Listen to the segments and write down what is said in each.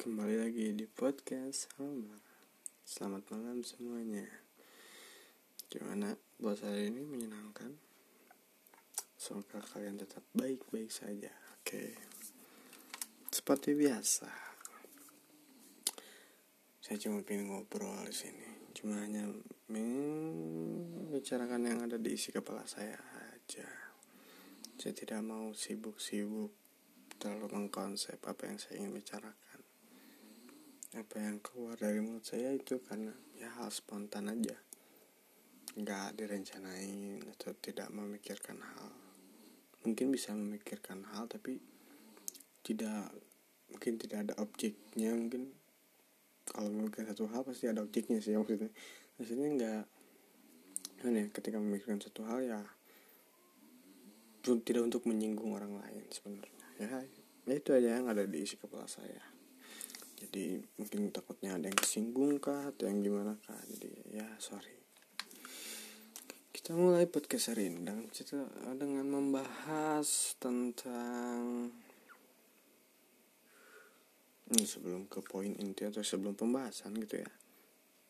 Kembali lagi di podcast Halmar Selamat malam semuanya. Gimana buat hari ini menyenangkan? Semoga kalian tetap baik-baik saja Oke? Seperti biasa. Saya cuma pengen ngobrol di sini. Cuma hanya membicarakan yang ada di isi kepala saya aja. Saya tidak mau sibuk-sibuk terlalu mengkonsep apa yang saya ingin bicarakan apa yang keluar dari mulut saya itu karena ya hal spontan aja. Nggak direncanain atau tidak memikirkan hal. Mungkin bisa memikirkan hal tapi tidak mungkin tidak ada objeknya mungkin kalau memikirkan satu hal pasti ada objeknya sih maksudnya. Maksudnya nggak aneh ketika memikirkan satu hal ya tidak untuk menyinggung orang lain sebenarnya. Ya, ya itu aja yang ada di isi kepala saya jadi mungkin takutnya ada yang kesinggung kah atau yang gimana kah. Jadi ya sorry. Kita mulai podcast hari ini dengan cerita dengan membahas tentang ini sebelum ke poin inti atau sebelum pembahasan gitu ya.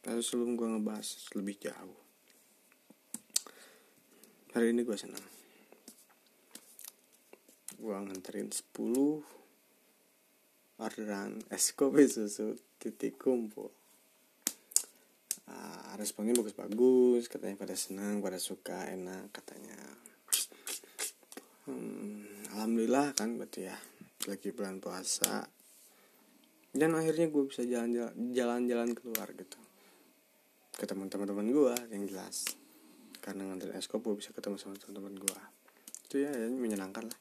Atau sebelum gue ngebahas lebih jauh. Hari ini gue senang. Gue nganterin 10 orderan es kopi susu titik kumpul. Uh, responnya bagus-bagus katanya pada senang pada suka enak katanya. Hmm, alhamdulillah kan berarti ya lagi bulan puasa. Dan akhirnya gue bisa jalan-jalan keluar gitu. Ke teman-teman gue yang jelas. Karena nganter es kopi bisa ketemu sama teman-teman gue itu ya, ya menyenangkan lah.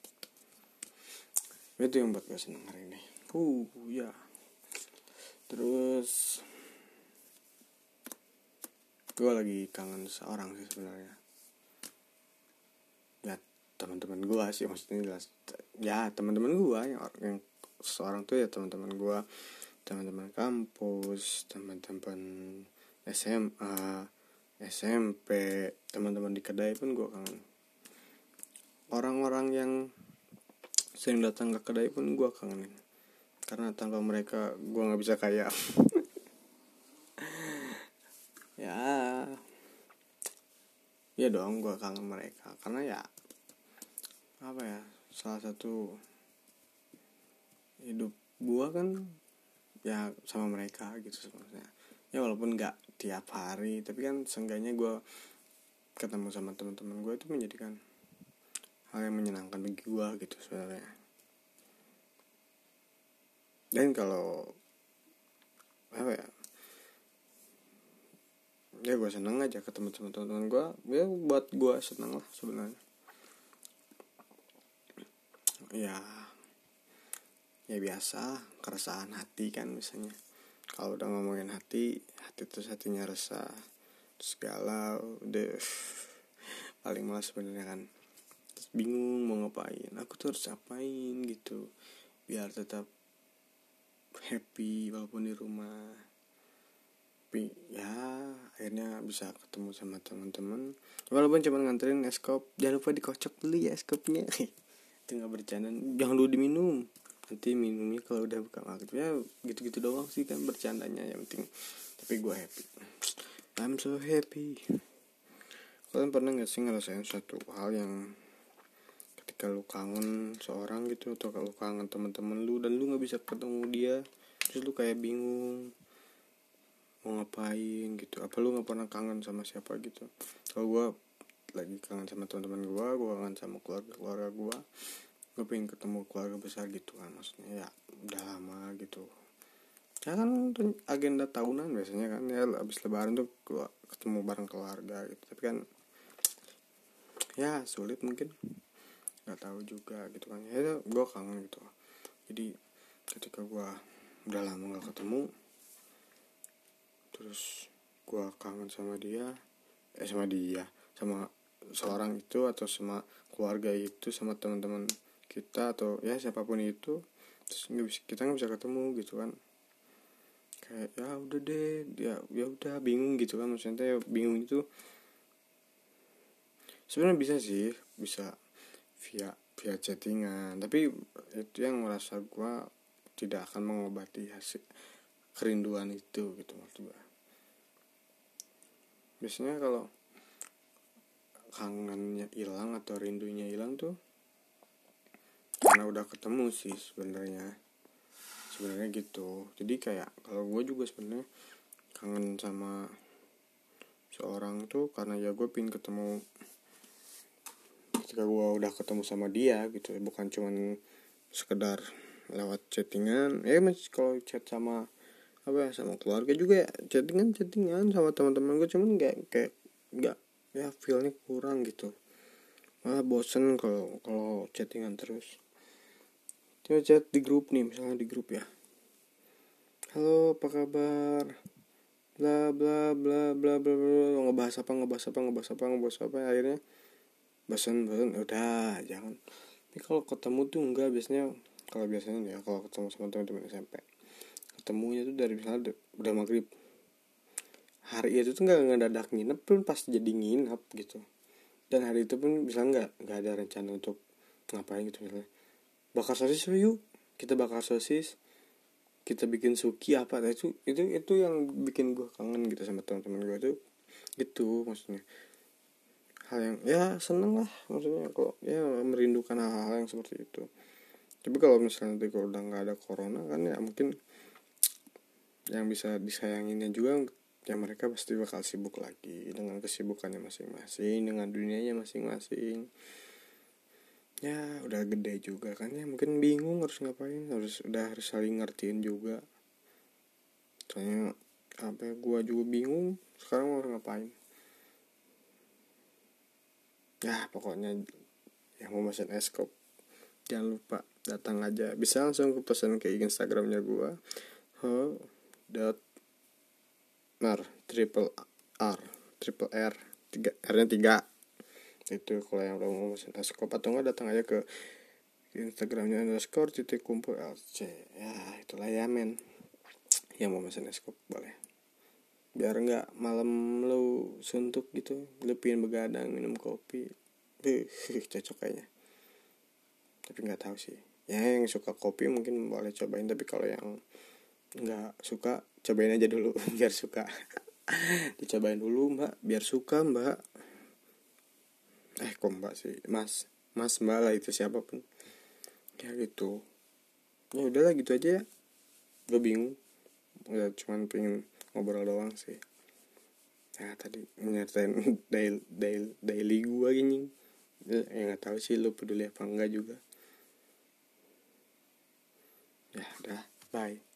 Itu yang buat gue senang hari ini uh ya. Terus gue lagi kangen seorang sih sebenarnya. Ya teman-teman gue sih maksudnya jelas ya teman-teman gue yang yang seorang tuh ya teman-teman gue teman-teman kampus teman-teman SMA SMP teman-teman di kedai pun gue kangen. Orang-orang yang sering datang ke kedai pun gue kangenin karena tanpa mereka gue nggak bisa kaya. Ya. Ya dong gue kangen mereka. Karena ya apa ya salah satu hidup gue kan ya sama mereka gitu sebenarnya. Ya walaupun nggak tiap hari tapi kan seenggaknya gue ketemu sama teman-teman gue itu menjadikan hal yang menyenangkan bagi gue gitu sebenarnya dan kalau apa ya ya gue seneng aja ketemu teman-teman gue ya buat gue seneng lah sebenarnya. Ya ya biasa keresahan hati kan misalnya kalau udah ngomongin hati hati terus hatinya resah terus galau udah paling malas sebenarnya kan. Terus bingung mau ngapain aku tuh harus ngapain gitu biar tetap happy walaupun di rumah. Tapi ya akhirnya bisa ketemu sama teman-teman. Walaupun cuma nganterin es kop. Jangan lupa dikocok dulu ya es kopnya. Itu nggak bercanda jangan dulu diminum. Nanti minumnya kalau udah buka maghrib. Ya gitu-gitu doang sih kan bercandanya yang penting. Tapi gue happy. I'm so happy. Kalian pernah nggak sih ngerasain satu hal yang ketika lu kangen seorang gitu atau kalau kangen teman-teman lu dan lu nggak bisa ketemu dia terus lu kayak bingung mau ngapain gitu. Apa lu nggak pernah kangen sama siapa gitu? Kalau gue lagi kangen sama teman-teman gue gue kangen sama keluarga keluarga gue gue pengen ketemu keluarga besar gitu kan maksudnya ya udah lama gitu. Ya kan agenda tahunan biasanya kan ya abis lebaran tuh ketemu bareng keluarga gitu. Tapi kan ya sulit mungkin nggak tahu juga gitu kan. Ya gue kangen gitu jadi ketika gue udah lama nggak ketemu terus gue kangen sama dia eh sama dia sama seorang itu atau sama keluarga itu sama teman-teman kita atau ya siapa pun itu terus nggak bisa kita nggak bisa ketemu gitu kan. Kayak ya udah deh ya ya udah bingung gitu kan. Maksudnya bingung itu sebenarnya bisa sih bisa via via chattingan. Tapi itu yang merasa gue tidak akan mengobati hasil kerinduan itu gitu maksud gue biasanya kalau kangennya hilang atau rindunya hilang tuh karena udah ketemu sih sebenarnya. Sebenarnya gitu. Jadi kayak kalau gue juga sebenarnya kangen sama seorang tuh karena ya gue pin ketemu ketika gue udah ketemu sama dia gitu bukan cuman sekedar lewat chattingan ya masih kalau chat sama apa ya sama keluarga juga ya chattingan chattingan sama teman-teman gue cuman kayak kayak nggak ya feelnya kurang gitu. Malah bosen kalau kalau chattingan terus. Coba chat di grup nih misalnya di grup ya. Halo apa kabar? Bla bla bla bla bla bla ngebahas apa ngebahas apa ngebahas apa ngebahas apa akhirnya bosan bosan udah jangan. Tapi kalau ketemu tuh enggak biasanya kalau biasanya ya kalau ketemu sama teman-teman SMP ketemunya tuh dari misalnya udah maghrib. Hari itu tuh nggak ngedadak nginep pun pas jadi nginep gitu. Dan hari itu pun bisa nggak nggak ada rencana untuk ngapain gitu misalnya. Bakar sosis yuk? Kita bakar sosis kita bikin suki apa nah, itu itu itu yang bikin gue kangen gitu sama teman-teman gue tuh. Gitu maksudnya hal yang ya seneng lah. Maksudnya kok ya merindukan hal-hal yang seperti itu. Tapi kalau misalnya nanti kalau udah nggak ada corona kan ya mungkin yang bisa disayanginnya juga ya mereka pasti bakal sibuk lagi dengan kesibukannya masing-masing dengan dunianya masing-masing. Ya udah gede juga kan ya. Mungkin bingung harus ngapain harus udah harus saling ngertiin juga. Soalnya apa ya gua juga bingung sekarang mau ngapain ya pokoknya yang mau pesan eskop jangan lupa datang aja. Bisa langsung ke pesan ke instagramnya gua ho dot nar triple R triple R tiga R nya tiga. Itu kalau yang udah mau mesin eskop atau enggak datang aja ke Instagramnya underscore titik kumpul LC ya itulah ya men. Yang mau mesin eskop boleh biar enggak malam lu suntuk gitu lu begadang minum kopi. Beuh, cocok kayaknya. Tapi nggak tahu sih. Ya yang suka kopi mungkin boleh cobain tapi kalau yang nggak suka cobain aja dulu biar suka. Dicobain dulu mbak biar suka mbak. Eh kok mbak sih? Mas mas mbak lah itu siapa pun. Ya gitu. Ya udahlah gitu aja ya. Gue bingung. Udah cuman pengen ngobrol doang sih. Ya tadi nyertain daily daily, daily gue gini. Ya nggak tahu sih lu peduli apa enggak juga. Ya udah bye